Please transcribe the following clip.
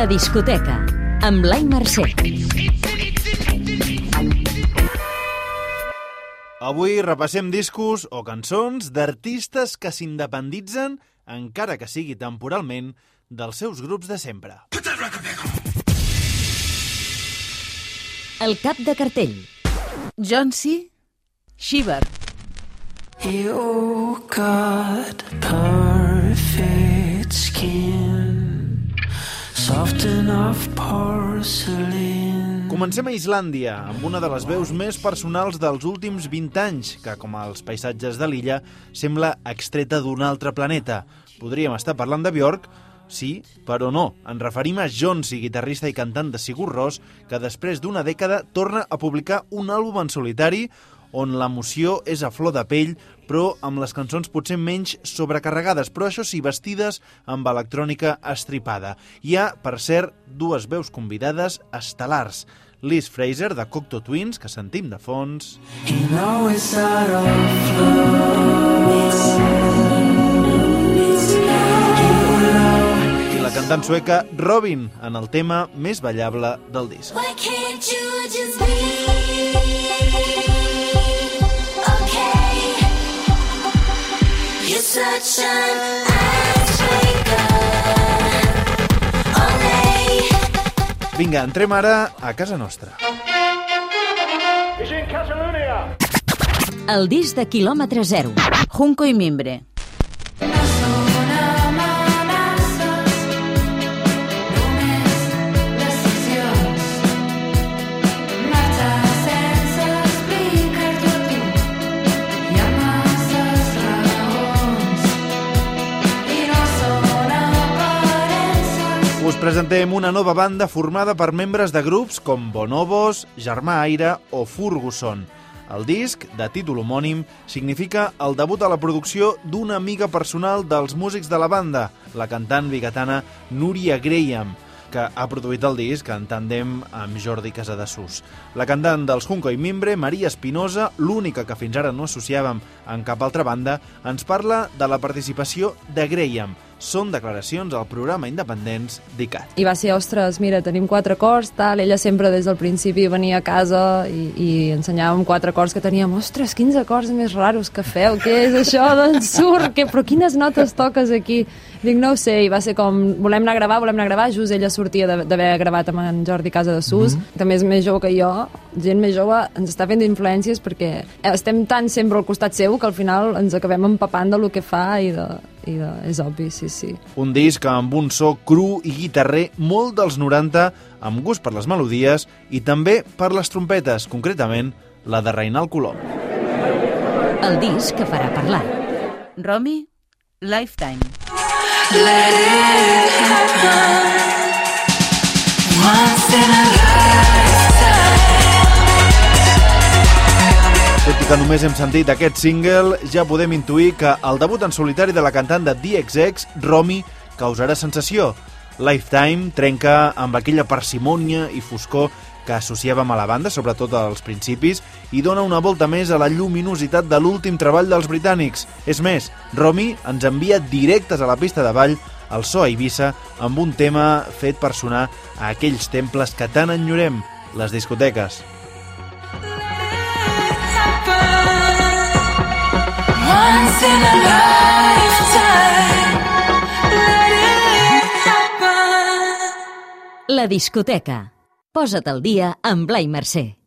La discoteca, amb Blai Mercè. Avui repassem discos o cançons d'artistes que s'independitzen, encara que sigui temporalment, dels seus grups de sempre. El cap de cartell. John C. Shiver. You got Comencem a Islàndia, amb una de les veus més personals dels últims 20 anys, que, com els paisatges de l'illa, sembla extreta d'un altre planeta. Podríem estar parlant de Björk, sí, però no. Ens referim a Jonsi, guitarrista i cantant de Sigur Rós, que després d'una dècada torna a publicar un àlbum en solitari on l'emoció és a flor de pell, però amb les cançons potser menys sobrecarregades, però això sí, vestides amb electrònica estripada. Hi ha, per cert, dues veus convidades estel·lars. Liz Fraser, de Cocteau Twins, que sentim de fons, You know it's out of love. i la cantant sueca Robin, en el tema més ballable del disc. Why can't you just be Vinga, entrem ara a casa nostra. El disc de quilòmetre zero. Junco i Mimbre. Us presentem una nova banda formada per membres de grups com Bonobos, Germà Aire o Ferguson. El disc, de títol homònim, significa el debut a la producció d'una amiga personal dels músics de la banda, la cantant bigatana Núria Graham, que ha produït el disc en tàndem amb Jordi Casadesús. La cantant dels Junco i Mimbre, Maria Espinosa, l'única que fins ara no associàvem en cap altra banda, ens parla de la participació de Graham. Són declaracions al programa Independents d'ICAT. I va ser, ostres, mira, tenim quatre acords, tal. Ella sempre des del principi venia a casa i, i ensenyàvem quatre acords que teníem. Ostres, quins acords més raros que feu, què és això? D'on surt? Que, però quines notes toques aquí? Dic, no ho sé, i va ser com, volem anar a gravar, volem anar a gravar, just ella sortia d'haver gravat amb en Jordi Casa de Sus, mm -hmm. també és més jove que jo, gent més jove ens està fent influències perquè estem tan sempre al costat seu que al final ens acabem empapant de lo que fa i de, i de, és obvi, sí, sí. Un disc amb un so cru i guitarrer molt dels 90, amb gust per les melodies i també per les trompetes, concretament la de Reinald Colom. El disc que farà parlar. Romy, Lifetime. Let it happen. Once in a Tot que només hem sentit aquest single, ja podem intuir que el debut en solitari de la cantant de DXX, Romy, causarà sensació. Lifetime trenca amb aquella parsimònia i foscor que associàvem a la banda, sobretot als principis, i dona una volta més a la lluminositat de l'últim treball dels britànics. És més, Romy ens envia directes a la pista de ball al so a Eivissa amb un tema fet per sonar a aquells temples que tant enyorem, les discoteques. La discoteca. Posa't al dia amb Blai Mercè.